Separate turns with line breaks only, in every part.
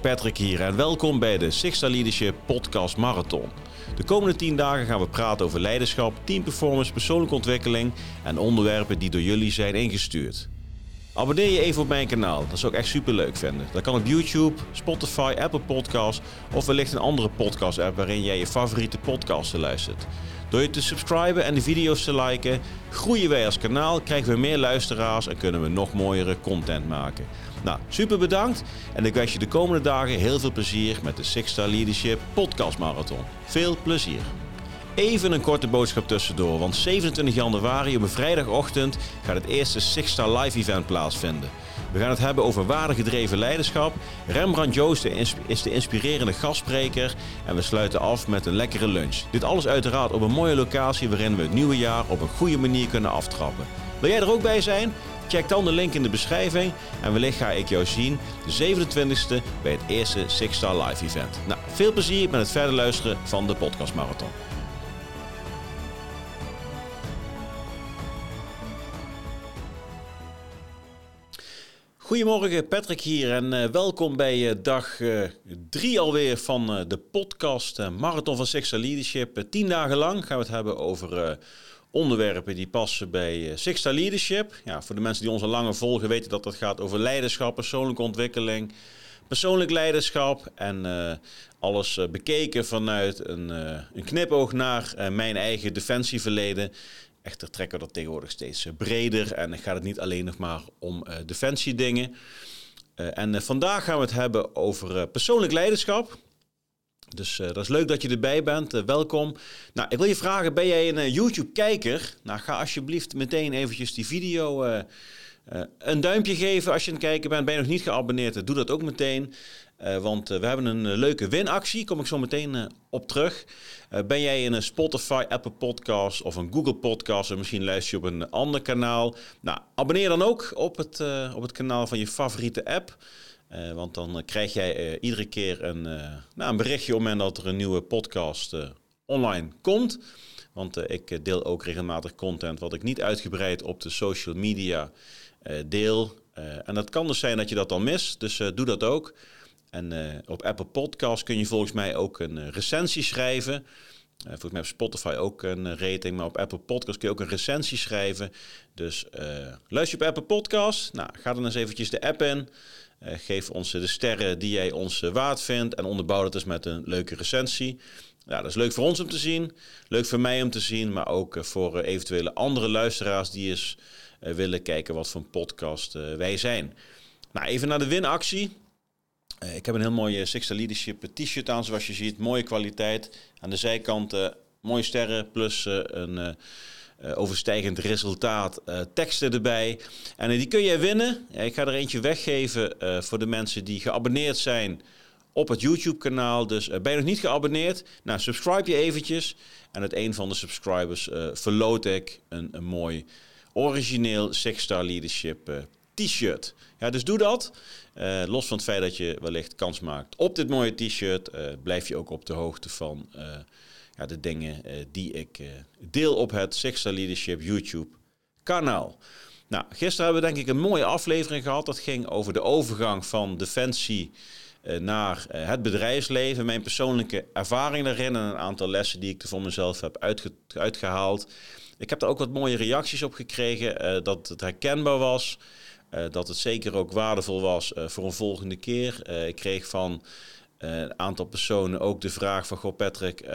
Patrick hier en welkom bij de Sixta Leadership Podcast Marathon. De komende 10 dagen gaan we praten over leiderschap, teamperformance, persoonlijke ontwikkeling en onderwerpen die door jullie zijn ingestuurd. Abonneer je even op mijn kanaal, dat zou ik echt super leuk vinden. Dat kan op YouTube, Spotify, Apple Podcasts of wellicht een andere podcast app waarin jij je favoriete podcasten luistert. Door je te subscriben en de video's te liken, groeien wij als kanaal, krijgen we meer luisteraars en kunnen we nog mooiere content maken. Nou, super bedankt en ik wens je de komende dagen heel veel plezier met de Six Star Leadership Podcast Marathon. Veel plezier! Even een korte boodschap tussendoor, want 27 januari op een vrijdagochtend gaat het eerste Six Star Live Event plaatsvinden. We gaan het hebben over waardegedreven leiderschap. Rembrandt Joost is de inspirerende gastspreker en we sluiten af met een lekkere lunch. Dit alles uiteraard op een mooie locatie waarin we het nieuwe jaar op een goede manier kunnen aftrappen. Wil jij er ook bij zijn? Check dan de link in de beschrijving en wellicht ga ik jou zien de 27e bij het eerste Six Star Live Event. Nou, veel plezier met het verder luisteren van de Podcast Marathon. Goedemorgen, Patrick hier en uh, welkom bij uh, dag uh, drie alweer van de podcast Marathon van Sixta Leadership. tien dagen lang gaan we het hebben over onderwerpen die passen bij Sixta Leadership. Ja, voor de mensen die ons al langer volgen weten dat het gaat over leiderschap, persoonlijke ontwikkeling, persoonlijk leiderschap en alles bekeken vanuit een, een knipoog naar mijn eigen defensieverleden Echter trekken we dat tegenwoordig steeds eh, breder en gaat het niet alleen nog maar om defensiedingen. En vandaag gaan we het hebben over persoonlijk leiderschap. Dus dat is leuk dat je erbij bent. welkom. Nou, ik wil je vragen, ben jij een YouTube-kijker? Nou, ga alsjeblieft meteen eventjes die video een duimpje geven als je aan het kijken bent. Ben je nog niet geabonneerd, doe dat ook meteen. Want we hebben een leuke winactie, kom ik zo meteen op terug. ben jij in een Spotify, Apple Podcast of een Google Podcast en misschien luister je op een ander kanaal? Nou, abonneer dan ook op het, op het kanaal van je favoriete app. Want dan krijg jij iedere keer een, nou, een berichtje op het moment dat er een nieuwe podcast online komt. Want ik deel ook regelmatig content wat ik niet uitgebreid op de social media deel. en dat kan dus zijn dat je dat dan mist, dus doe dat ook. En op Apple Podcast kun je volgens mij ook een recensie schrijven. Volgens mij op Spotify ook een rating, maar op Apple Podcast kun je ook een recensie schrijven. Dus luister je op Apple Podcast, nou, ga dan eens eventjes de app in. Geef ons de sterren die jij ons waard vindt en onderbouw dat eens met een leuke recensie. Ja, dat is leuk voor ons om te zien, leuk voor mij om te zien, maar ook voor eventuele andere luisteraars die eens willen kijken wat voor een podcast wij zijn. Nou, even naar de winactie. Ik heb een heel mooie Sixta Leadership t-shirt aan, zoals je ziet. Mooie kwaliteit. Aan de zijkanten mooie sterren plus een overstijgend resultaat. teksten erbij. En die kun je winnen. ik ga er eentje weggeven voor de mensen die geabonneerd zijn op het YouTube-kanaal. Dus ben je nog niet geabonneerd? Nou, subscribe je eventjes. En uit een van de subscribers verloot ik een, een mooi origineel Six-Star Leadership t-shirt. Ja, dus doe dat. Los van het feit dat je wellicht kans maakt op dit mooie t-shirt, blijf je ook op de hoogte van de dingen die ik deel op het Sixta Leadership YouTube kanaal. Nou, gisteren hebben we denk ik een mooie aflevering gehad. Dat ging over de overgang van defensie naar het bedrijfsleven. Mijn persoonlijke ervaring daarin en een aantal lessen die ik er voor mezelf heb uitge uitgehaald. Ik heb er ook wat mooie reacties op gekregen, dat het herkenbaar was. Dat het zeker ook waardevol was voor een volgende keer. Ik kreeg van een aantal personen ook de vraag van... Goh Patrick,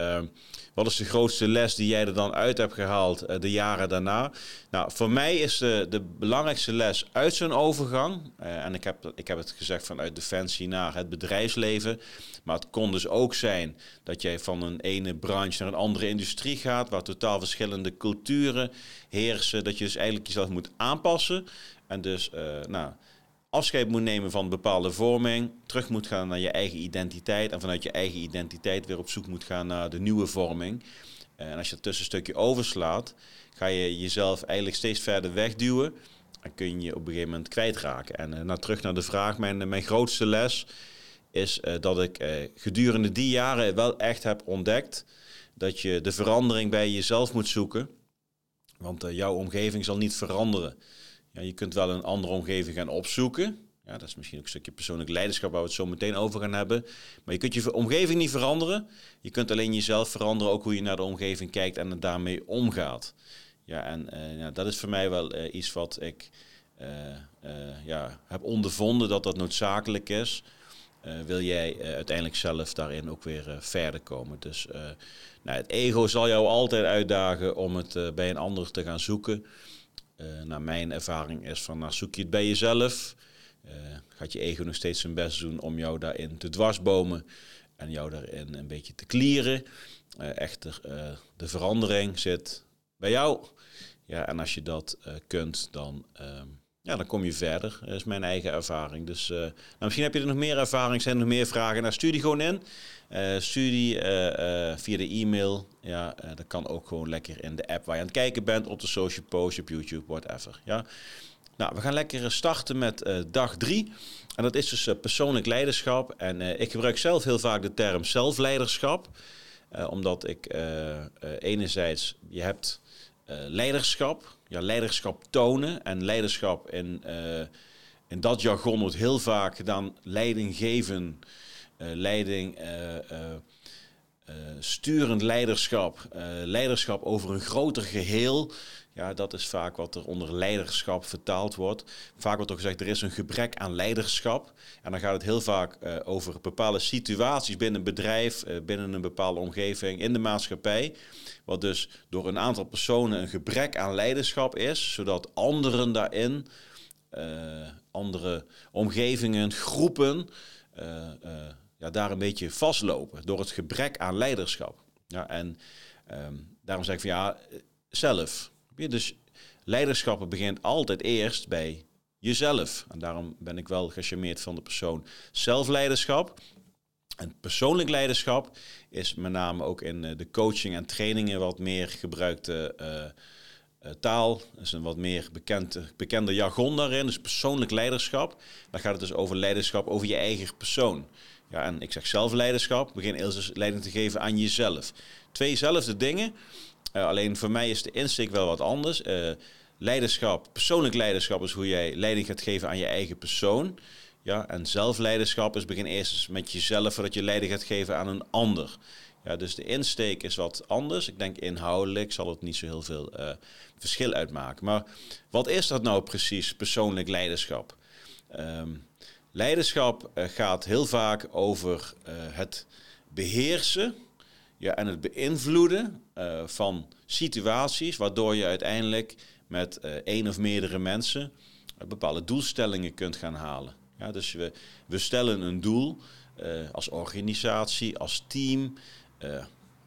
wat is de grootste les die jij er dan uit hebt gehaald de jaren daarna? Nou, voor mij is de, de belangrijkste les uit zo'n overgang... en ik heb, ik heb het gezegd vanuit Defensie naar het bedrijfsleven... maar het kon dus ook zijn dat jij van een ene branche naar een andere industrie gaat... waar totaal verschillende culturen heersen... dat je dus eigenlijk jezelf moet aanpassen... En dus nou, afscheid moet nemen van bepaalde vorming, terug moet gaan naar je eigen identiteit en vanuit je eigen identiteit weer op zoek moet gaan naar de nieuwe vorming. En als je het tussenstukje overslaat, ga je jezelf eigenlijk steeds verder wegduwen en kun je op een gegeven moment kwijtraken. En uh, nou, terug naar de vraag, mijn, mijn grootste les is uh, dat ik gedurende die jaren wel echt heb ontdekt dat je de verandering bij jezelf moet zoeken. Want jouw omgeving zal niet veranderen. Ja, je kunt wel een andere omgeving gaan opzoeken. Ja, dat is misschien ook een stukje persoonlijk leiderschap waar we het zo meteen over gaan hebben. Maar je kunt je omgeving niet veranderen. Je kunt alleen jezelf veranderen, ook hoe je naar de omgeving kijkt en daarmee omgaat. Ja, en uh, ja, dat is voor mij wel uh, iets wat ik uh, ja, heb ondervonden dat dat noodzakelijk is. wil jij uiteindelijk zelf daarin ook weer verder komen. Dus nou, het ego zal jou altijd uitdagen om het bij een ander te gaan zoeken. Naar mijn ervaring is van, nou, zoek je het bij jezelf. gaat je ego nog steeds zijn best doen om jou daarin te dwarsbomen en jou daarin een beetje te klieren. echter, de verandering zit bij jou. Ja, en als je dat uh, kunt, dan, uh, ja, dan kom je verder. Dat is mijn eigen ervaring. Dus nou, misschien heb je er nog meer ervaring, zijn er nog meer vragen. Nou, stuur die gewoon in. Uh, stuur die via de e-mail. Ja, dat kan ook gewoon lekker in de app waar je aan het kijken bent, op de social post, op YouTube, whatever. Ja. Nou, we gaan lekker starten met dag drie. En dat is dus persoonlijk leiderschap. En ik gebruik zelf heel vaak de term zelfleiderschap. omdat ik enerzijds, je hebt uh, leiderschap. Ja, leiderschap tonen. En leiderschap in, uh, dat jargon wordt heel vaak gedaan. Leiding geven. Uh, leiding. sturend leiderschap. leiderschap over een groter geheel. Ja, dat is vaak wat er onder leiderschap vertaald wordt. Vaak wordt er gezegd, er is een gebrek aan leiderschap. En dan gaat het heel vaak uh, over bepaalde situaties binnen een bedrijf, uh, binnen een bepaalde omgeving, in de maatschappij. Wat dus door een aantal personen een gebrek aan leiderschap is, zodat anderen daarin, uh, andere omgevingen, groepen, ja, daar een beetje vastlopen door het gebrek aan leiderschap. Ja, en um, daarom zeg ik van ja, zelf dus leiderschap begint altijd eerst bij jezelf. En daarom ben ik wel gecharmeerd van de persoon zelfleiderschap. En persoonlijk leiderschap is met name ook in eh, de coaching en trainingen wat meer gebruikte uh, taal. Dat is een wat meer bekend, bekende jargon daarin. Dus persoonlijk leiderschap. Dan gaat het dus over leiderschap over je eigen persoon. Ja, en ik zeg zelfleiderschap. Begin eerst leiding te geven aan jezelf. Tweezelfde dingen. Uh, alleen voor mij is de insteek wel wat anders. Uh, leiderschap, persoonlijk leiderschap is hoe jij leiding gaat geven aan je eigen persoon. Ja, en zelfleiderschap is begin eerst met jezelf voordat je leiding gaat geven aan een ander. Ja, dus de insteek is wat anders. Ik denk inhoudelijk zal het niet zo heel veel uh, verschil uitmaken. Maar wat is dat nou precies, persoonlijk leiderschap? Um, leiderschap gaat heel vaak over het beheersen ja, en het beïnvloeden uh, van situaties, waardoor je uiteindelijk met uh, één of meerdere mensen uh, bepaalde doelstellingen kunt gaan halen. Ja, dus we, we stellen een doel als organisatie, als team,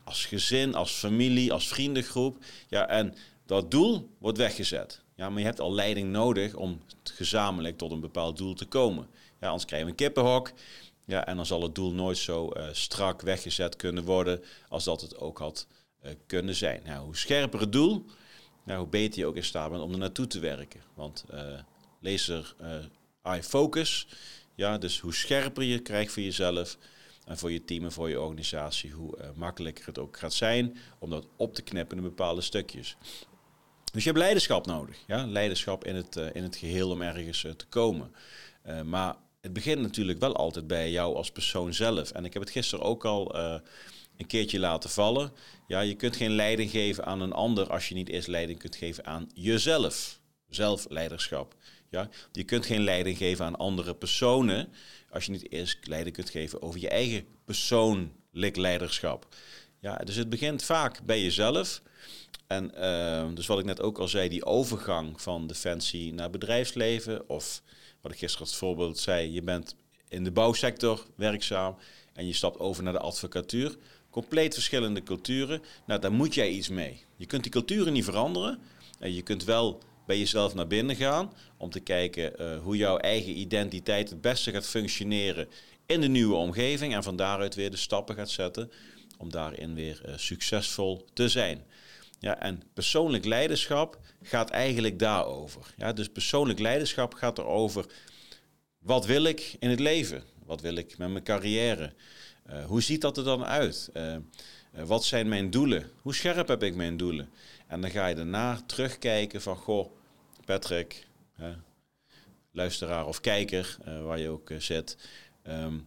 als gezin, als familie, als vriendengroep. Ja, en dat doel wordt weggezet. Ja, maar je hebt al leiding nodig om gezamenlijk tot een bepaald doel te komen. Ja, anders krijgen we een kippenhok. Ja, en dan zal het doel nooit zo uh, strak weggezet kunnen worden als dat het ook had uh, kunnen zijn. Nou, hoe scherper het doel, nou, hoe beter je ook in staat bent om er naartoe te werken. Want uh, laser eye focus, ja, dus hoe scherper je krijgt voor jezelf en voor je team en voor je organisatie, hoe makkelijker het ook gaat zijn om dat op te knippen in bepaalde stukjes. Dus je hebt leiderschap nodig, ja? leiderschap in het, in het geheel om ergens te komen. maar het begint natuurlijk wel altijd bij jou als persoon zelf. En ik heb het gisteren ook al uh, een keertje laten vallen. Ja, je kunt geen leiding geven aan een ander als je niet eerst leiding kunt geven aan jezelf. Zelfleiderschap. Ja? Je kunt geen leiding geven aan andere personen als je niet eerst leiding kunt geven over je eigen persoonlijk leiderschap. Ja, dus het begint vaak bij jezelf. En uh, dus wat ik net ook al zei, die overgang van defensie naar bedrijfsleven of wat ik gisteren als voorbeeld zei, je bent in de bouwsector werkzaam en je stapt over naar de advocatuur. Compleet verschillende culturen. Nou, daar moet jij iets mee. Je kunt die culturen niet veranderen. En je kunt wel bij jezelf naar binnen gaan om te kijken uh, hoe jouw eigen identiteit het beste gaat functioneren in de nieuwe omgeving. En van daaruit weer de stappen gaat zetten om daarin weer uh, succesvol te zijn. Ja, en persoonlijk leiderschap gaat eigenlijk daarover. Ja, dus persoonlijk leiderschap gaat erover, wat wil ik in het leven? Wat wil ik met mijn carrière? Uh, hoe ziet dat er dan uit? Uh, uh, wat zijn mijn doelen? Hoe scherp heb ik mijn doelen? En dan ga je daarna terugkijken van, goh, Patrick, luisteraar of kijker, waar je ook zit. Ehm,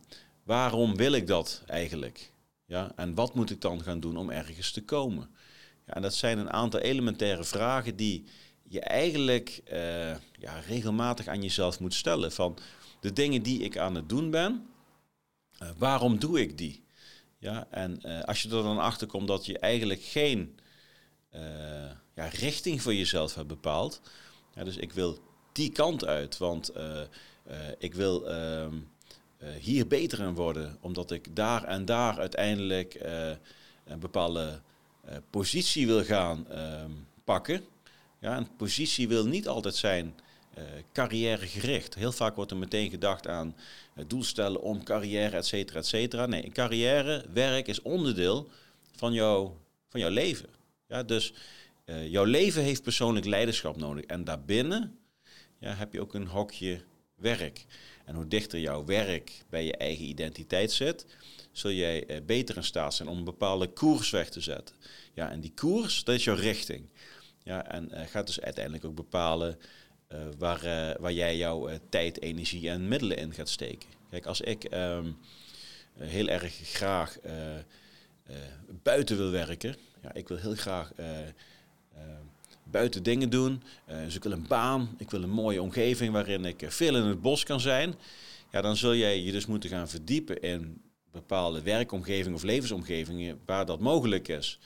waarom wil ik dat eigenlijk? Ja, en wat moet ik dan gaan doen om ergens te komen? Ja, en dat zijn een aantal elementaire vragen die je eigenlijk uh, ja, regelmatig aan jezelf moet stellen. Van de dingen die ik aan het doen ben, uh, waarom doe ik die? Ja, en uh, als je er dan achter komt dat je eigenlijk geen ja, richting voor jezelf hebt bepaald. Ja, dus ik wil die kant uit, want ik wil ehm, hier beter in worden, omdat ik daar en daar uiteindelijk een bepaalde positie wil gaan ehm, pakken. Ja, een positie wil niet altijd zijn uh, carrièregericht. Heel vaak wordt er meteen gedacht aan uh, doelstellen om carrière, et cetera, et cetera. Nee, een carrière, werk is onderdeel van, jou, van jouw leven. Ja, dus jouw leven heeft persoonlijk leiderschap nodig. En daarbinnen ja, heb je ook een hokje werk. En hoe dichter jouw werk bij je eigen identiteit zit, zul jij beter in staat zijn om een bepaalde koers weg te zetten. Ja, en die koers, dat is jouw richting. Ja, en uh, gaat dus uiteindelijk ook bepalen uh, waar, waar jij jouw tijd, energie en middelen in gaat steken. Kijk, als ik um, heel erg graag buiten wil werken, ja, ik wil heel graag buiten dingen doen, dus ik wil een baan, ik wil een mooie omgeving waarin ik veel in het bos kan zijn, ja, dan zul jij je dus moeten gaan verdiepen in bepaalde werkomgevingen of levensomgevingen waar dat mogelijk is.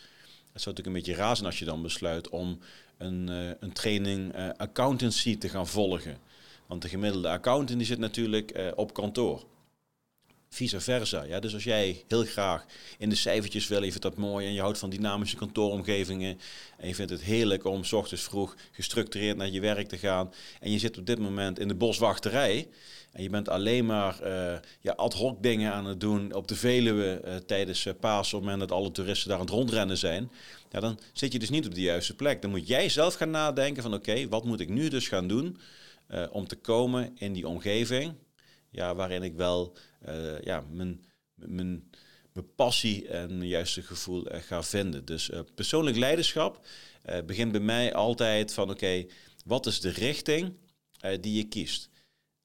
Het zou natuurlijk een beetje razen als je dan besluit om een, uh, een training uh, accountancy te gaan volgen. Want de gemiddelde accountant die zit natuurlijk uh, op kantoor. Vice versa. Ja? Dus als jij heel graag in de cijfertjes wil, je vindt dat mooi en je houdt van dynamische kantooromgevingen en je vindt het heerlijk om s ochtends vroeg gestructureerd naar je werk te gaan en je zit op dit moment in de boswachterij, en je bent alleen maar uh, ja, ad hoc dingen aan het doen op de Veluwe uh, tijdens uh, paas, op dat alle toeristen daar aan het rondrennen zijn. Ja, dan zit je dus niet op de juiste plek. Dan moet jij zelf gaan nadenken van oké, wat moet ik nu dus gaan doen om te komen in die omgeving ja, waarin ik wel ja, mijn, mijn, mijn passie en mijn juiste gevoel ga vinden. Dus persoonlijk leiderschap begint bij mij altijd van oké, wat is de richting die je kiest?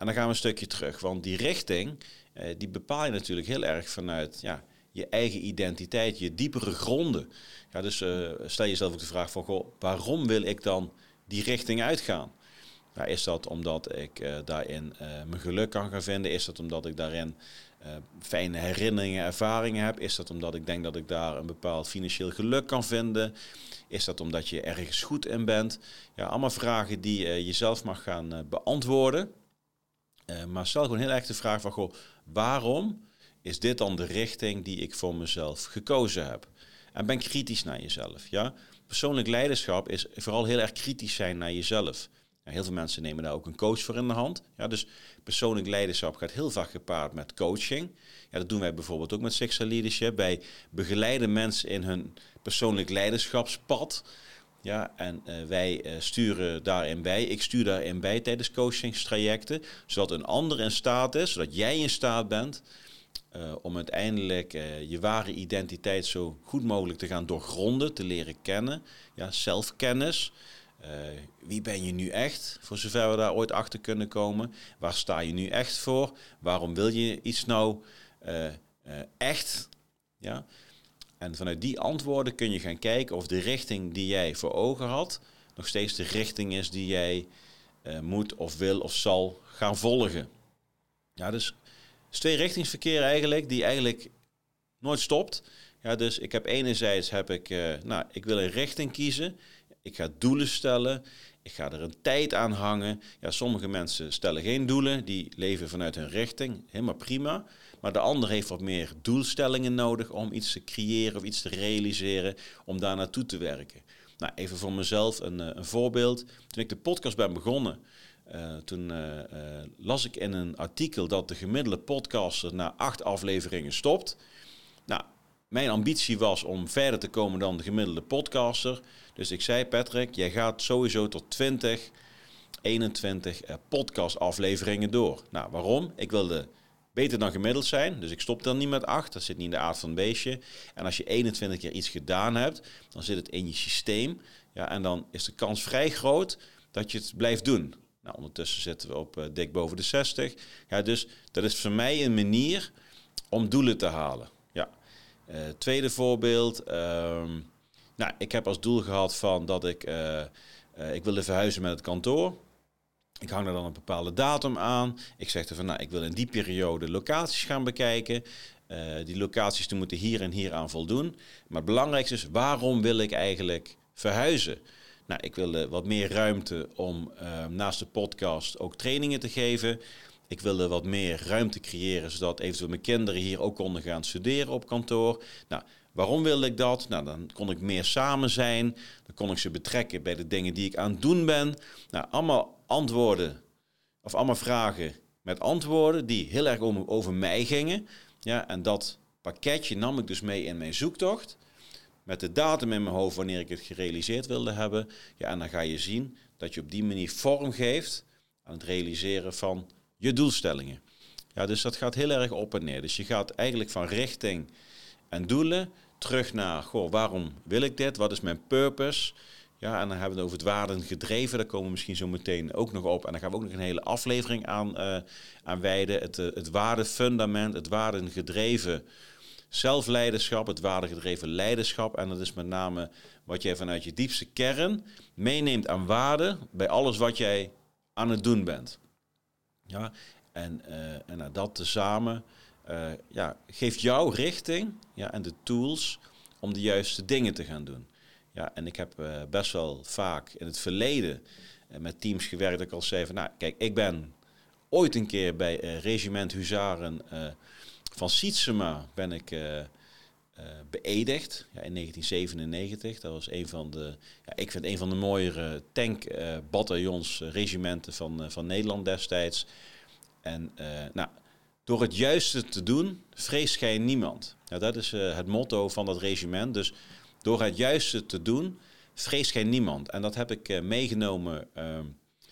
En dan gaan we een stukje terug, want die richting, eh, die bepaal je natuurlijk heel erg vanuit ja, je eigen identiteit, je diepere gronden. Ja, dus uh, stel jezelf ook de vraag van, goh, waarom wil ik dan die richting uitgaan? Is dat omdat ik uh, daarin mijn geluk kan gaan vinden? Is dat omdat ik daarin fijne herinneringen, ervaringen heb? Is dat omdat ik denk dat ik daar een bepaald financieel geluk kan vinden? Is dat omdat je ergens goed in bent? Ja, allemaal vragen die je jezelf mag gaan beantwoorden. Uh, maar stel gewoon heel erg de vraag van, goh, waarom is dit dan de richting die ik voor mezelf gekozen heb? En ben kritisch naar jezelf. Ja? Persoonlijk leiderschap is vooral heel erg kritisch zijn naar jezelf. Heel veel mensen nemen daar ook een coach voor in de hand. Ja, dus persoonlijk leiderschap gaat heel vaak gepaard met coaching. Ja, dat doen wij bijvoorbeeld ook met Sexual Leadership. Wij begeleiden mensen in hun persoonlijk leiderschapspad. Ja, en uh, wij uh, sturen daarin bij. Ik stuur daarin bij tijdens coachingstrajecten. Zodat een ander in staat is, zodat jij in staat bent uh, om uiteindelijk je ware identiteit zo goed mogelijk te gaan doorgronden, te leren kennen. Ja, zelfkennis. wie ben je nu echt? Voor zover we daar ooit achter kunnen komen. Waar sta je nu echt voor? Waarom wil je iets nou echt? Ja. En vanuit die antwoorden kun je gaan kijken of de richting die jij voor ogen had, nog steeds de richting is die jij uh, moet of wil of zal gaan volgen. Ja, dus is tweerichtingsverkeer eigenlijk, die eigenlijk nooit stopt. Ja, dus ik heb enerzijds heb ik, uh, nou, ik wil een richting kiezen. Ik ga doelen stellen. Ik ga er een tijd aan hangen. Ja, sommige mensen stellen geen doelen. Die leven vanuit hun richting. Helemaal prima. Maar de ander heeft wat meer doelstellingen nodig om iets te creëren of iets te realiseren. Om daar naartoe te werken. Nou, even voor mezelf een, eh, een voorbeeld. Toen ik de podcast ben begonnen. Uh, toen uh, las ik in een artikel dat de gemiddelde podcaster na acht afleveringen stopt. Nou, mijn ambitie was om verder te komen dan de gemiddelde podcaster. Dus ik zei, Patrick, jij gaat sowieso tot 20, 21 uh, podcastafleveringen door. Nou, waarom? Ik wilde beter dan gemiddeld zijn. Dus ik stop dan niet met 8. Dat zit niet in de aard van het beestje. En als je 21 keer iets gedaan hebt, dan zit het in je systeem. Ja, en dan is de kans vrij groot dat je het blijft doen. Nou, ondertussen zitten we op dik boven de 60. Ja, dus dat is voor mij een manier om doelen te halen. Ja. tweede voorbeeld. Ehm, nou, ik heb als doel gehad van dat ik, ik wilde verhuizen met het kantoor. Ik hang er dan een bepaalde datum aan. Ik zeg er van, nou, ik wil in die periode locaties gaan bekijken. Uh, die locaties moeten hier en hier aan voldoen. Maar het belangrijkste is, waarom wil ik eigenlijk verhuizen? Nou, ik wilde wat meer ruimte om uh, naast de podcast ook trainingen te geven. Ik wilde wat meer ruimte creëren, zodat eventueel mijn kinderen hier ook konden gaan studeren op kantoor. Nou, waarom wilde ik dat? Nou, dan kon ik meer samen zijn. Dan kon ik ze betrekken bij de dingen die ik aan het doen ben. Nou, allemaal antwoorden, of allemaal vragen met antwoorden die heel erg over, mij gingen. Ja, en dat pakketje nam ik dus mee in mijn zoektocht. Met de datum in mijn hoofd wanneer ik het gerealiseerd wilde hebben. Ja, en dan ga je zien dat je op die manier vorm geeft aan het realiseren van je doelstellingen. Ja, dus dat gaat heel erg op en neer. Dus je gaat eigenlijk van richting en doelen terug naar, goh, waarom wil ik dit? Wat is mijn purpose? Ja, en dan hebben we het over het waarden gedreven. Daar komen we misschien zo meteen ook nog op. En dan gaan we ook nog een hele aflevering aan, uh, aan wijden. Het, uh, het waardefundament, het waardengedreven zelfleiderschap, het waardegedreven leiderschap. En dat is met name wat jij vanuit je diepste kern meeneemt aan waarde bij alles wat jij aan het doen bent. Ja, en, uh, en nou, dat tezamen ja, geeft jou richting ja, en de tools om de juiste dingen te gaan doen. Ja, en ik heb uh, best wel vaak in het verleden uh, met teams gewerkt dat ik al zei van, nou kijk, ik ben ooit een keer bij uh, regiment Huzaren van Sietsema ben ik beëdigd ja, in 1997. Dat was een van de, ja, ik vind een van de mooiere tankbataljons, regimenten van, van Nederland destijds. En nou, door het juiste te doen, vrees gij niemand. Dat is het motto van dat regiment. Dus door het juiste te doen, vrees geen niemand. En dat heb ik uh, meegenomen uh,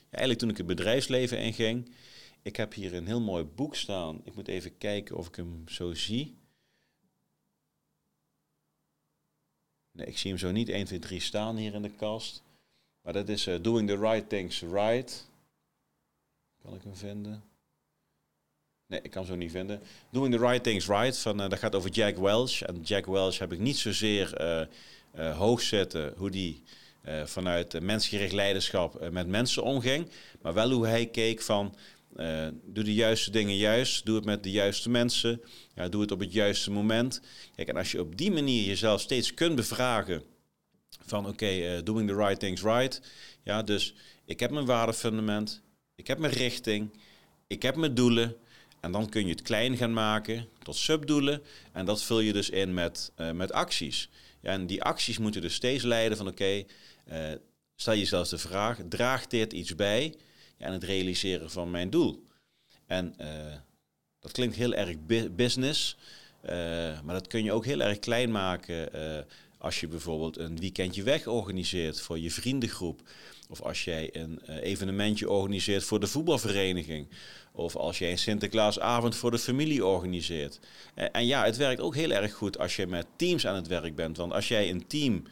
eigenlijk toen ik het bedrijfsleven inging. Ik heb hier een heel mooi boek staan. Ik moet even kijken of ik hem zo zie. Nee, ik zie hem zo niet 1, 2, 3 staan hier in de kast. Maar dat is Doing the Right Things Right. Kan ik hem vinden? Nee, ik kan zo niet vinden. Doing the Right Things Right, van, uh, dat gaat over Jack Welch. En Jack Welch heb ik niet zozeer uh, hoog zetten hoe die vanuit mensgericht leiderschap met mensen omging. Maar wel hoe hij keek van, doe de juiste dingen juist. Doe het met de juiste mensen. Ja, doe het op het juiste moment. Kijk, en als je op die manier jezelf steeds kunt bevragen van oké, doing the right things right. Ja, dus ik heb mijn waardefundament. Ik heb mijn richting. Ik heb mijn doelen. En dan kun je het klein gaan maken tot subdoelen. En dat vul je dus in met, uh, met acties. Ja, en die acties moeten dus steeds leiden van oké, okay, uh, stel jezelf de vraag, draagt dit iets bij aan het realiseren van mijn doel? En uh, dat klinkt heel erg business, maar dat kun je ook heel erg klein maken als je bijvoorbeeld een weekendje weg organiseert voor je vriendengroep. Of als jij een evenementje organiseert voor de voetbalvereniging. Of als je een Sinterklaasavond voor de familie organiseert. En, ja, het werkt ook heel erg goed als je met teams aan het werk bent. Want als jij een team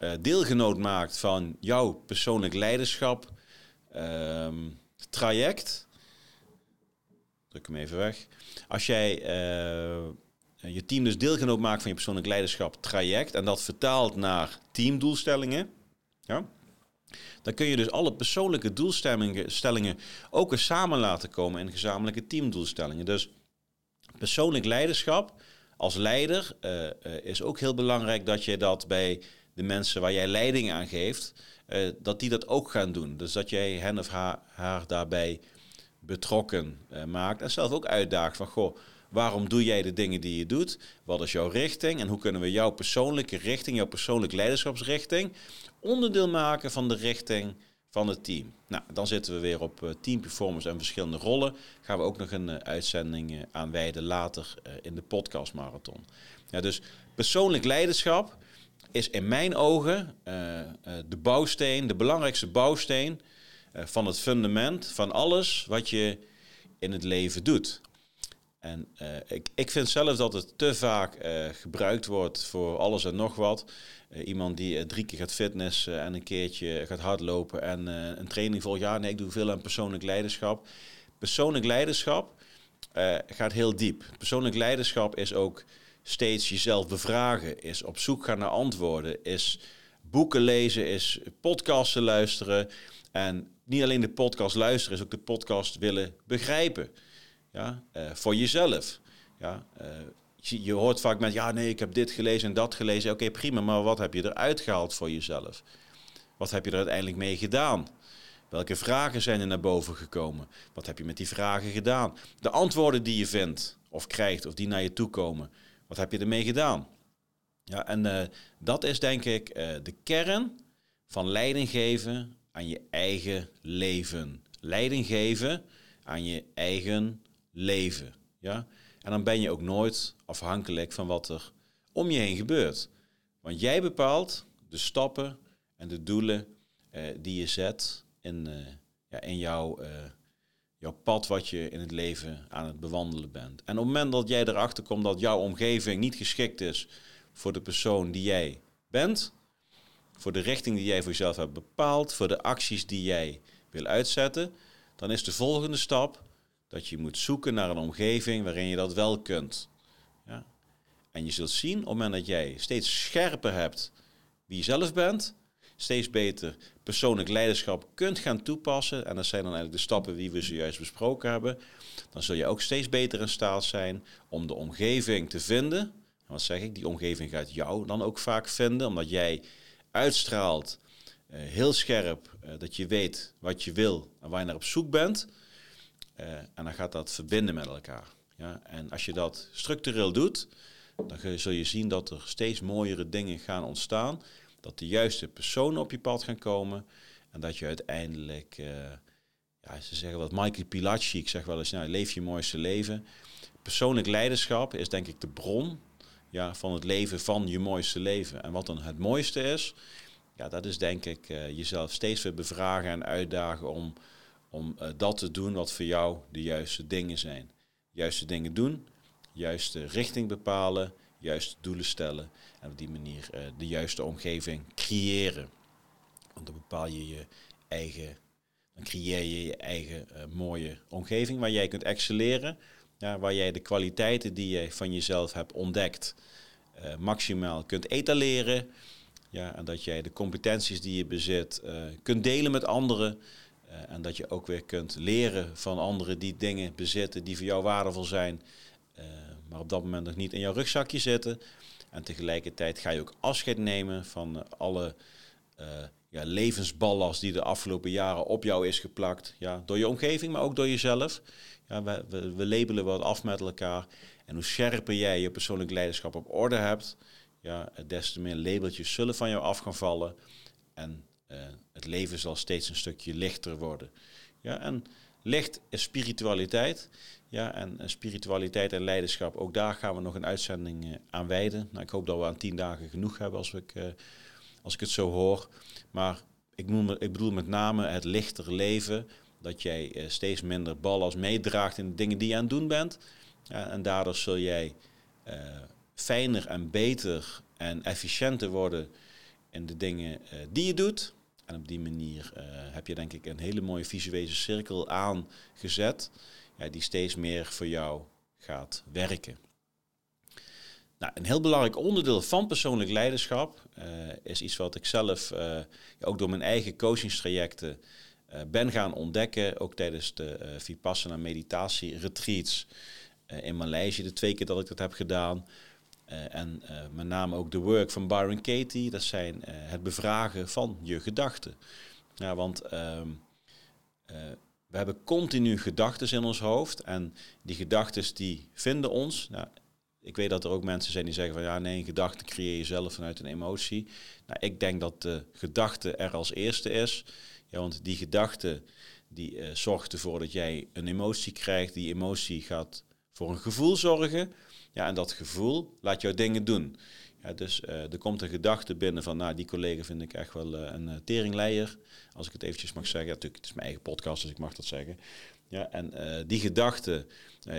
uh, deelgenoot maakt van jouw persoonlijk leiderschap um, traject. Druk hem even weg. Als jij uh, je team dus deelgenoot maakt van je persoonlijk leiderschap traject en dat vertaalt naar teamdoelstellingen. Ja, dan kun je dus alle persoonlijke doelstellingen ook eens samen laten komen in gezamenlijke teamdoelstellingen. Dus persoonlijk leiderschap als leider uh, uh, is ook heel belangrijk dat je dat bij de mensen waar jij leiding aan geeft, uh, dat die dat ook gaan doen. Dus dat jij hen of haar, haar daarbij betrokken maakt en zelf ook uitdaagt van goh, waarom doe jij de dingen die je doet? Wat is jouw richting en hoe kunnen we jouw persoonlijke richting, jouw persoonlijke leiderschapsrichting onderdeel maken van de richting van het team. Nou, dan zitten we weer op uh, team performance en verschillende rollen. Gaan we ook nog een uh, uitzending uh, aan wijden later in de podcast marathon. Ja, dus persoonlijk leiderschap is in mijn ogen de bouwsteen, de belangrijkste bouwsteen van het fundament van alles wat je in het leven doet. En uh, ik, ik vind zelf dat het te vaak uh, gebruikt wordt voor alles en nog wat. Uh, iemand die drie keer gaat fitnessen en een keertje gaat hardlopen en een training volgt. Ja, nee, ik doe veel aan persoonlijk leiderschap. Persoonlijk leiderschap gaat heel diep. Persoonlijk leiderschap is ook steeds jezelf bevragen, is op zoek gaan naar antwoorden, is boeken lezen, is podcasten luisteren. En niet alleen de podcast luisteren, is ook de podcast willen begrijpen. Ja, uh, voor jezelf. Ja, uh, je, je, hoort vaak met, ja nee, ik heb dit gelezen en dat gelezen. Oké, prima, maar wat heb je eruit gehaald voor jezelf? Wat heb je er uiteindelijk mee gedaan? Welke vragen zijn er naar boven gekomen? Wat heb je met die vragen gedaan? De antwoorden die je vindt of krijgt of die naar je toe komen, wat heb je ermee gedaan? Ja, en uh, dat is denk ik de kern van leiding geven aan je eigen leven. Leiding geven aan je eigen leven. Ja? En dan ben je ook nooit afhankelijk van wat er om je heen gebeurt. Want jij bepaalt de stappen en de doelen eh, die je zet in, uh, ja, in jouw, uh, jouw pad wat je in het leven aan het bewandelen bent. En op het moment dat jij erachter komt dat jouw omgeving niet geschikt is voor de persoon die jij bent, voor de richting die jij voor jezelf hebt bepaald, voor de acties die jij wil uitzetten, dan is de volgende stap dat je moet zoeken naar een omgeving waarin je dat wel kunt. Ja? En je zult zien op het moment dat jij steeds scherper hebt wie je zelf bent, steeds beter persoonlijk leiderschap kunt gaan toepassen, en dat zijn dan eigenlijk de stappen die we zojuist besproken hebben, dan zul je ook steeds beter in staat zijn om de omgeving te vinden. wat zeg ik, die omgeving gaat jou dan ook vaak vinden, omdat jij uitstraalt, uh, heel scherp, uh, dat je weet wat je wil en waar je naar op zoek bent. Uh, en dan gaat dat verbinden met elkaar. Ja? En als je dat structureel doet, dan zul je zien dat er steeds mooiere dingen gaan ontstaan. Dat de juiste personen op je pad gaan komen. En dat je uiteindelijk, ja, ze zeggen wat Michael Pilaci, ik zeg wel eens, nou, leef je mooiste leven. Persoonlijk leiderschap is denk ik de bron ja, van het leven van je mooiste leven. En wat dan het mooiste is, ja, dat is denk ik uh, jezelf steeds weer bevragen en uitdagen om, om uh, dat te doen wat voor jou de juiste dingen zijn. Juiste dingen doen, juiste richting bepalen, juiste doelen stellen en op die manier uh, de juiste omgeving creëren. Want dan bepaal je je eigen, dan creëer je je eigen mooie omgeving waar jij kunt excelleren ja, waar jij de kwaliteiten die je van jezelf hebt ontdekt maximaal kunt etaleren. Ja, en dat jij de competenties die je bezit kunt delen met anderen. Uh, en dat je ook weer kunt leren van anderen die dingen bezitten die voor jou waardevol zijn, maar op dat moment nog niet in jouw rugzakje zitten. En tegelijkertijd ga je ook afscheid nemen van alle ja, levensballast die de afgelopen jaren op jou is geplakt. Ja, door je omgeving, maar ook door jezelf. Ja, we, we, we labelen wat af met elkaar. En hoe scherper jij je persoonlijk leiderschap op orde hebt, ja, des te meer labeltjes zullen van jou af gaan vallen. En uh, het leven zal steeds een stukje lichter worden. Ja, en licht is spiritualiteit. Ja, en, en spiritualiteit en leiderschap, ook daar gaan we nog een uitzending uh, aan wijden. Nou, ik hoop dat we aan tien dagen genoeg hebben als, ik, als ik het zo hoor. Maar ik, ik bedoel met name het lichter leven dat jij steeds minder ballast meedraagt in de dingen die je aan het doen bent. En daardoor zul jij fijner en beter en efficiënter worden in de dingen die je doet. En op die manier heb je denk ik een hele mooie visuele cirkel aangezet, ja, die steeds meer voor jou gaat werken. Nou, een heel belangrijk onderdeel van persoonlijk leiderschap uh, is iets wat ik zelf uh, ook door mijn eigen coachingstrajecten ben gaan ontdekken, ook tijdens de Vipassana meditatie retreats in Maleisië, de twee keer dat ik dat heb gedaan. En met name ook de work van Byron Katie, dat zijn het bevragen van je gedachten. Ja, want ehm, we hebben continu gedachten in ons hoofd en die gedachten die vinden ons. Nou, ik weet dat er ook mensen zijn die zeggen van ja, nee, een gedachte creëer je zelf vanuit een emotie. Nou, ik denk dat de gedachte er als eerste is. Ja, want die gedachte die zorgt ervoor dat jij een emotie krijgt. Die emotie gaat voor een gevoel zorgen. Ja, en dat gevoel laat jou dingen doen. Ja, dus er komt een gedachte binnen van, nou, die collega vind ik echt wel een teringleier. Als ik het eventjes mag zeggen. natuurlijk, het is mijn eigen podcast, dus ik mag dat zeggen. Ja, en die gedachte,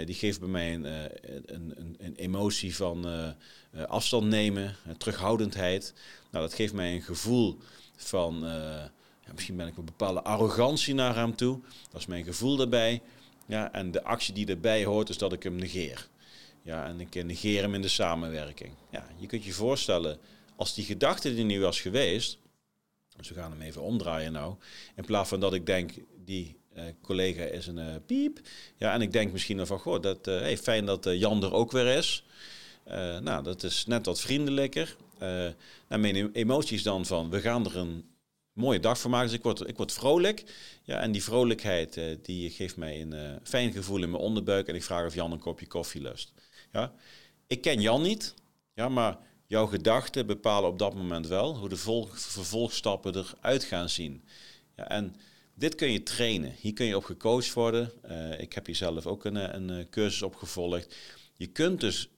die geeft bij mij een, een, een, een emotie van afstand nemen, terughoudendheid. Nou, dat geeft mij een gevoel van, ja, misschien ben ik een bepaalde arrogantie naar hem toe. Dat is mijn gevoel daarbij. Ja, en de actie die erbij hoort is dat ik hem negeer. Ja, en ik negeer hem in de samenwerking. Ja, je kunt je voorstellen, als die gedachte die nu was geweest, dus we gaan hem even omdraaien nou, in plaats van dat ik denk, die uh, collega is een uh, piep, ja, en ik denk misschien van, goh, dat, uh, hey, fijn dat Jan er ook weer is. nou, dat is net wat vriendelijker. nou, mijn emoties dan van, we gaan er een mooie dag van maken. Dus ik word, ik word vrolijk. Ja, en die vrolijkheid uh, die geeft mij een uh, fijn gevoel in mijn onderbuik. En ik vraag of Jan een kopje koffie lust. Ja? Ik ken Jan niet, ja, maar jouw gedachten bepalen op dat moment wel hoe de vervolgstappen eruit gaan zien. Ja, en dit kun je trainen. Hier kun je op gecoacht worden. Uh, ik heb hier zelf ook een, een cursus op gevolgd. Je kunt dus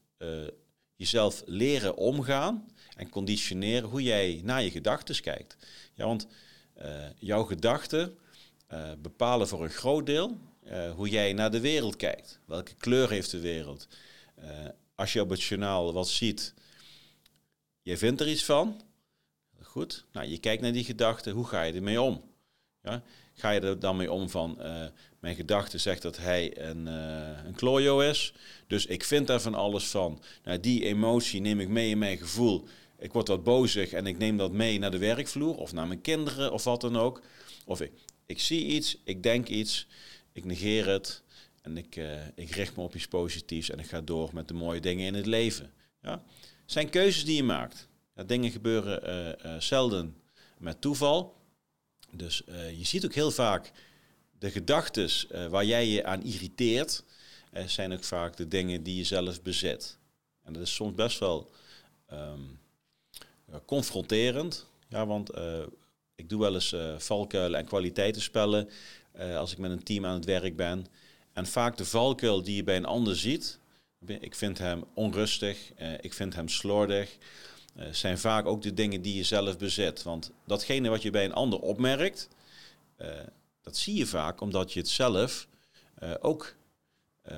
jezelf leren omgaan en conditioneren hoe jij naar je gedachten kijkt. Ja, want uh, jouw gedachten uh, bepalen voor een groot deel uh, hoe jij naar de wereld kijkt. Welke kleur heeft de wereld? als je op het journaal wat ziet, je vindt er iets van. Goed, nou, je kijkt naar die gedachten, hoe ga je ermee om? Ja? Ga je er dan mee om van, mijn gedachte zegt dat hij een, een klojo is, dus ik vind daar van alles van. Nou, die emotie neem ik mee in mijn gevoel ik word wat bozig en ik neem dat mee naar de werkvloer of naar mijn kinderen of wat dan ook. Of ik, ik zie iets, ik denk iets, ik negeer het en ik, uh, ik richt me op iets positiefs en ik ga door met de mooie dingen in het leven. Ja? Het zijn keuzes die je maakt. Dingen gebeuren uh, uh, zelden met toeval. Dus je ziet ook heel vaak de gedachten waar jij je aan irriteert, zijn ook vaak de dingen die je zelf bezit. En dat is soms best wel um, confronterend. Ja, want eh, ik doe wel eens uh, valkuilen en kwaliteitenspellen uh, als ik met een team aan het werk ben. En vaak de valkuil die je bij een ander ziet, ik vind hem onrustig, ik vind hem slordig, zijn vaak ook de dingen die je zelf bezit. Want datgene wat je bij een ander opmerkt, dat zie je vaak omdat je het zelf ook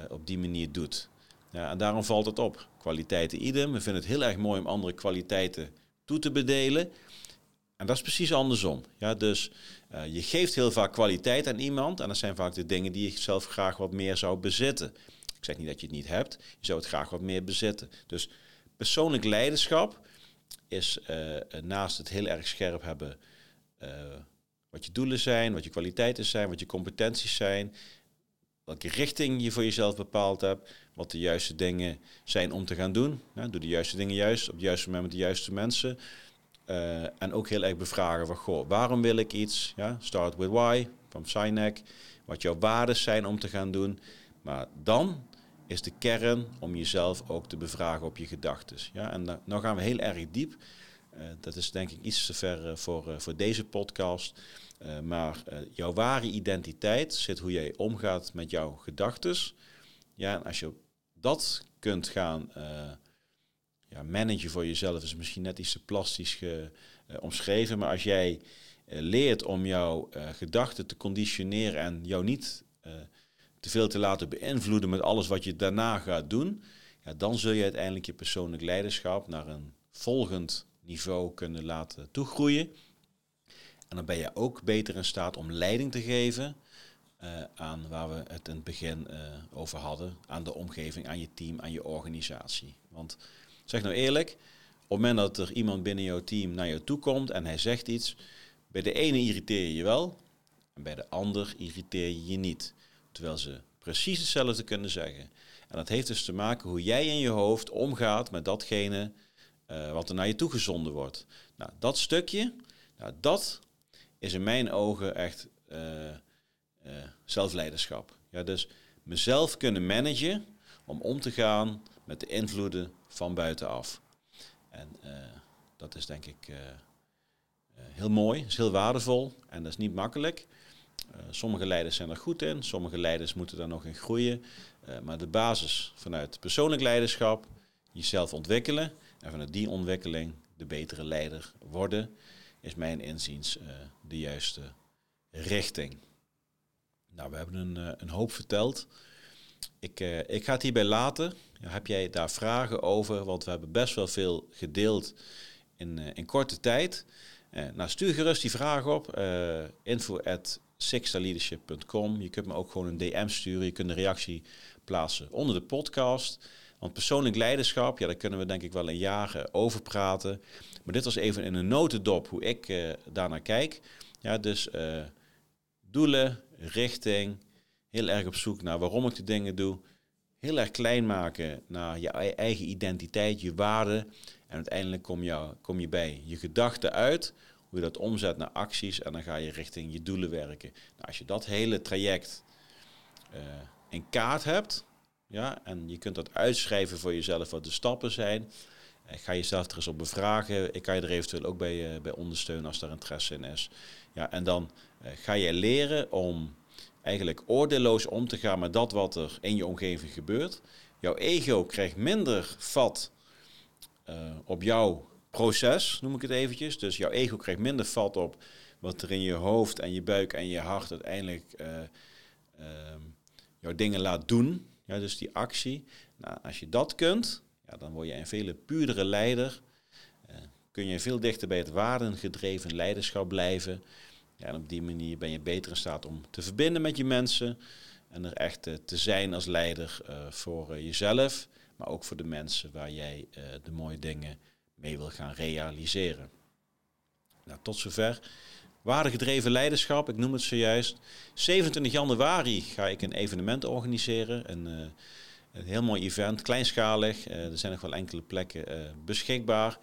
op die manier doet. Ja, en daarom valt het op. Kwaliteiten idem. We vinden het heel erg mooi om andere kwaliteiten toe te bedelen. En dat is precies andersom. Ja, dus uh, je geeft heel vaak kwaliteit aan iemand. En dat zijn vaak de dingen die je zelf graag wat meer zou bezitten. Ik zeg niet dat je het niet hebt. Je zou het graag wat meer bezitten. Dus persoonlijk leiderschap is uh, naast het heel erg scherp hebben. Wat je doelen zijn, wat je kwaliteiten zijn, wat je competenties zijn. Welke richting je voor jezelf bepaald hebt wat de juiste dingen zijn om te gaan doen. Doe de juiste dingen juist, op het juiste moment met de juiste mensen. Uh, en ook heel erg bevragen van, goh, waarom wil ik iets? Ja, start with why, van Sinek. Wat jouw waarden zijn om te gaan doen. Maar dan is de kern om jezelf ook te bevragen op je gedachten. Ja, en dan gaan we heel erg diep. Uh, dat is denk ik iets te ver uh, voor, voor deze podcast. maar jouw ware identiteit zit hoe jij omgaat met jouw gedachten. Ja, en als je dat kunt gaan ja, managen voor jezelf, is misschien net iets te plastisch omschreven. Maar als jij leert om jouw gedachten te conditioneren en jou niet te veel te laten beïnvloeden met alles wat je daarna gaat doen, ja, dan zul je uiteindelijk je persoonlijk leiderschap naar een volgend niveau kunnen laten toegroeien. En dan ben je ook beter in staat om leiding te geven uh, aan waar we het in het begin uh, over hadden. Aan de omgeving, aan je team, aan je organisatie. Want zeg nou eerlijk, op het moment dat er iemand binnen jouw team naar je toe komt en hij zegt iets, bij de ene irriteer je je wel en bij de ander irriteer je je niet. Terwijl ze precies hetzelfde kunnen zeggen. En dat heeft dus te maken hoe jij in je hoofd omgaat met datgene uh, wat er naar je toe gezonden wordt. Nou, dat stukje, nou, dat is in mijn ogen echt uh, zelfleiderschap. Ja, dus mezelf kunnen managen om om te gaan met de invloeden van buitenaf. En dat is denk ik heel mooi, is heel waardevol en dat is niet makkelijk. sommige leiders zijn er goed in, sommige leiders moeten daar nog in groeien. maar de basis vanuit persoonlijk leiderschap, jezelf ontwikkelen En vanuit die ontwikkeling de betere leider worden, is mijn inziens de juiste richting. Nou, we hebben een, een hoop verteld. Ik, ik ga het hierbij laten. heb jij daar vragen over? Want we hebben best wel veel gedeeld in, in korte tijd. nou, stuur gerust die vraag op. info at. Je kunt me ook gewoon een DM sturen. Je kunt een reactie plaatsen onder de podcast. Want persoonlijk leiderschap, ja, daar kunnen we denk ik wel een jaar over praten. Maar dit was even in een notendop hoe ik uh, daarnaar kijk. Ja, dus uh, doelen, richting, heel erg op zoek naar waarom ik de dingen doe. Heel erg klein maken naar je eigen identiteit, je waarden. En uiteindelijk kom je, kom je bij je gedachten uit hoe je dat omzet naar acties en dan ga je richting je doelen werken. Nou, als je dat hele traject uh, in kaart hebt, ja, en je kunt dat uitschrijven voor jezelf wat de stappen zijn, uh, ga jezelf er eens op bevragen. Ik kan je er eventueel ook bij, uh, bij ondersteunen als daar interesse in is. Ja, en dan ga je leren om eigenlijk oordeelloos om te gaan met dat wat er in je omgeving gebeurt. Jouw ego krijgt minder vat op jouw proces, noem ik het eventjes. Dus jouw ego krijgt minder vat op wat er in je hoofd en je buik en je hart uiteindelijk uh, jouw dingen laat doen. Ja, dus die actie. Nou, als je dat kunt, ja, dan word je een veel puurdere leider. Uh, kun je veel dichter bij het waardengedreven leiderschap blijven. Ja, en op die manier ben je beter in staat om te verbinden met je mensen. En er echt te zijn als leider voor jezelf, maar ook voor de mensen waar jij de mooie dingen mee wil gaan realiseren. Nou, tot zover. Waardegedreven leiderschap, ik noem het zojuist. 27 januari ga ik een evenement organiseren. Een, uh, een heel mooi event, kleinschalig. Uh, er zijn nog wel enkele plekken uh, beschikbaar.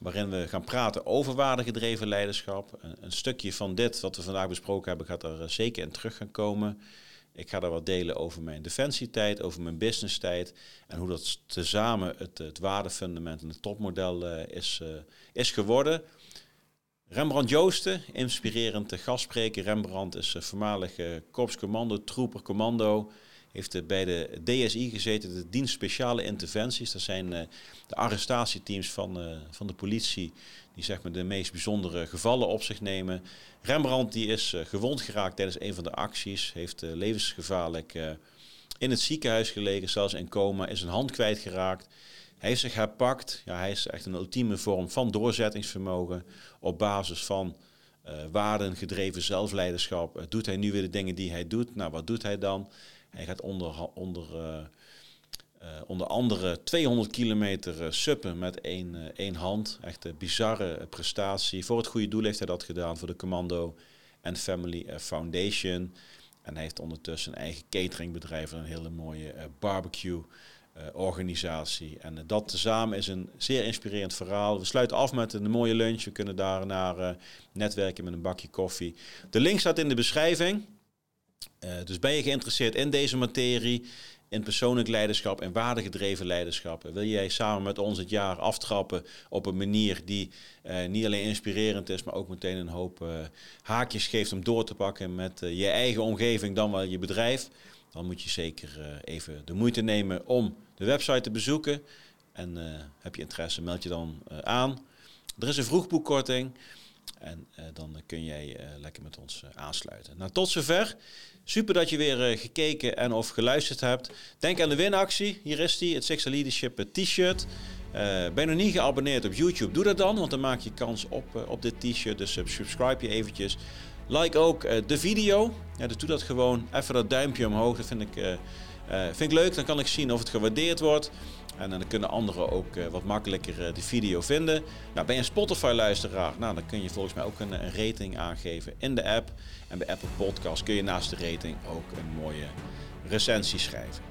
Waarin we gaan praten over waardegedreven leiderschap. Een, stukje van dit wat we vandaag besproken hebben, gaat er zeker in terug gaan komen. Ik ga daar wat delen over mijn defensietijd, over mijn businesstijd en hoe dat tezamen het, het waardefundament en het topmodel is, is geworden. Rembrandt Joosten, inspirerend gastspreker. Rembrandt is voormalig korpscommando, trooper, commando. Heeft bij de DSI gezeten, de dienst speciale interventies. Dat zijn de arrestatieteams van, van de politie die zeg maar de meest bijzondere gevallen op zich nemen. Rembrandt die is uh, gewond geraakt tijdens een van de acties, heeft levensgevaarlijk in het ziekenhuis gelegen, zelfs in coma, is een hand kwijtgeraakt. Hij heeft zich herpakt. Ja, hij is echt een ultieme vorm van doorzettingsvermogen op basis van waarden gedreven zelfleiderschap. doet hij nu weer de dingen die hij doet? Nou, wat doet hij dan? Hij gaat onder, onder uh, onder andere 200 kilometer uh, suppen met één, uh, één hand. Echt een bizarre prestatie. Voor het goede doel heeft hij dat gedaan, voor de Commando and Family Foundation. En hij heeft ondertussen een eigen cateringbedrijf en een hele mooie barbecue organisatie. En dat tezamen is een zeer inspirerend verhaal. We sluiten af met een mooie lunch. We kunnen daarna netwerken met een bakje koffie. De link staat in de beschrijving. dus ben je geïnteresseerd in deze materie? in persoonlijk leiderschap en waardegedreven leiderschap. Wil jij samen met ons het jaar aftrappen op een manier die niet alleen inspirerend is, maar ook meteen een hoop haakjes geeft om door te pakken met je eigen omgeving dan wel je bedrijf? Dan moet je zeker even de moeite nemen om de website te bezoeken. En heb je interesse, meld je dan aan. Er is een vroegboekkorting. En dan kun jij lekker met ons aansluiten. Nou, tot zover. Super dat je weer gekeken en of geluisterd hebt. Denk aan de winactie. Hier is die, het Sexual Leadership t-shirt. Ben je nog niet geabonneerd op YouTube? Doe dat dan, want dan maak je kans op, op dit t-shirt. Dus subscribe je eventjes. Like ook de video. Ja, dus doe dat gewoon. Even dat duimpje omhoog. Dat vind ik, vind ik leuk. Dan kan ik zien of het gewaardeerd wordt. En dan kunnen anderen ook uh, wat makkelijker uh, de video vinden. Nou, ben je een Spotify-luisteraar? Nou, dan kun je volgens mij ook een, een, rating aangeven in de app. En bij Apple Podcast kun je naast de rating ook een mooie recensie schrijven.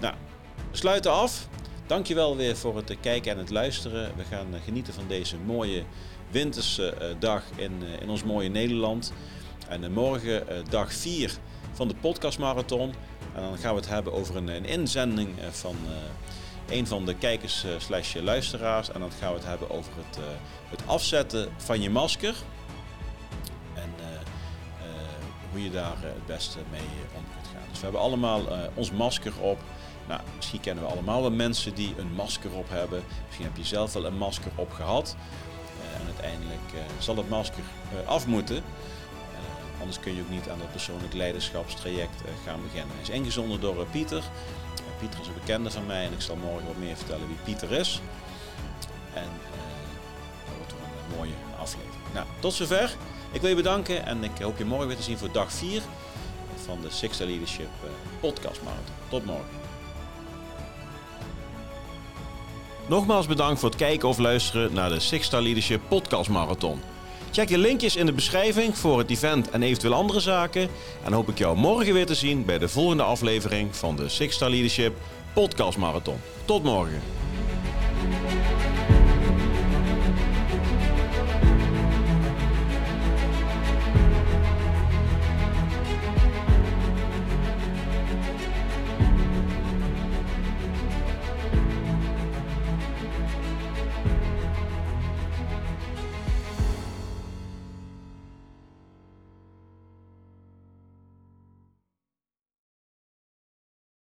Nou, we sluiten af. Dankjewel weer voor het kijken en het luisteren. We gaan genieten van deze mooie winterse dag in, in ons mooie Nederland. En morgen dag 4 van de podcastmarathon. En dan gaan we het hebben over een, een inzending van een van de kijkers uh, slash luisteraars. En dan gaan we het hebben over het, het afzetten van je masker. En hoe je daar het beste mee om kunt gaan. Dus we hebben allemaal ons masker op. Nou, misschien kennen we allemaal wel mensen die een masker op hebben. Misschien heb je zelf wel een masker op gehad. En uiteindelijk zal het masker af moeten. Anders kun je ook niet aan dat persoonlijk leiderschapstraject gaan beginnen. Hij is ingezonden door Pieter. Pieter is een bekende van mij en ik zal morgen wat meer vertellen wie Pieter is. En dat wordt een mooie aflevering. Nou, tot zover. Ik wil je bedanken en ik hoop je morgen weer te zien voor dag 4 van de Sixta Leadership Podcast Marathon. Tot morgen. Nogmaals bedankt voor het kijken of luisteren naar de Six Star Leadership Podcast Marathon. Check de linkjes in de beschrijving voor het event en eventueel andere zaken. En hoop ik jou morgen weer te zien bij de volgende aflevering van de Six Star Leadership Podcast Marathon. Tot morgen.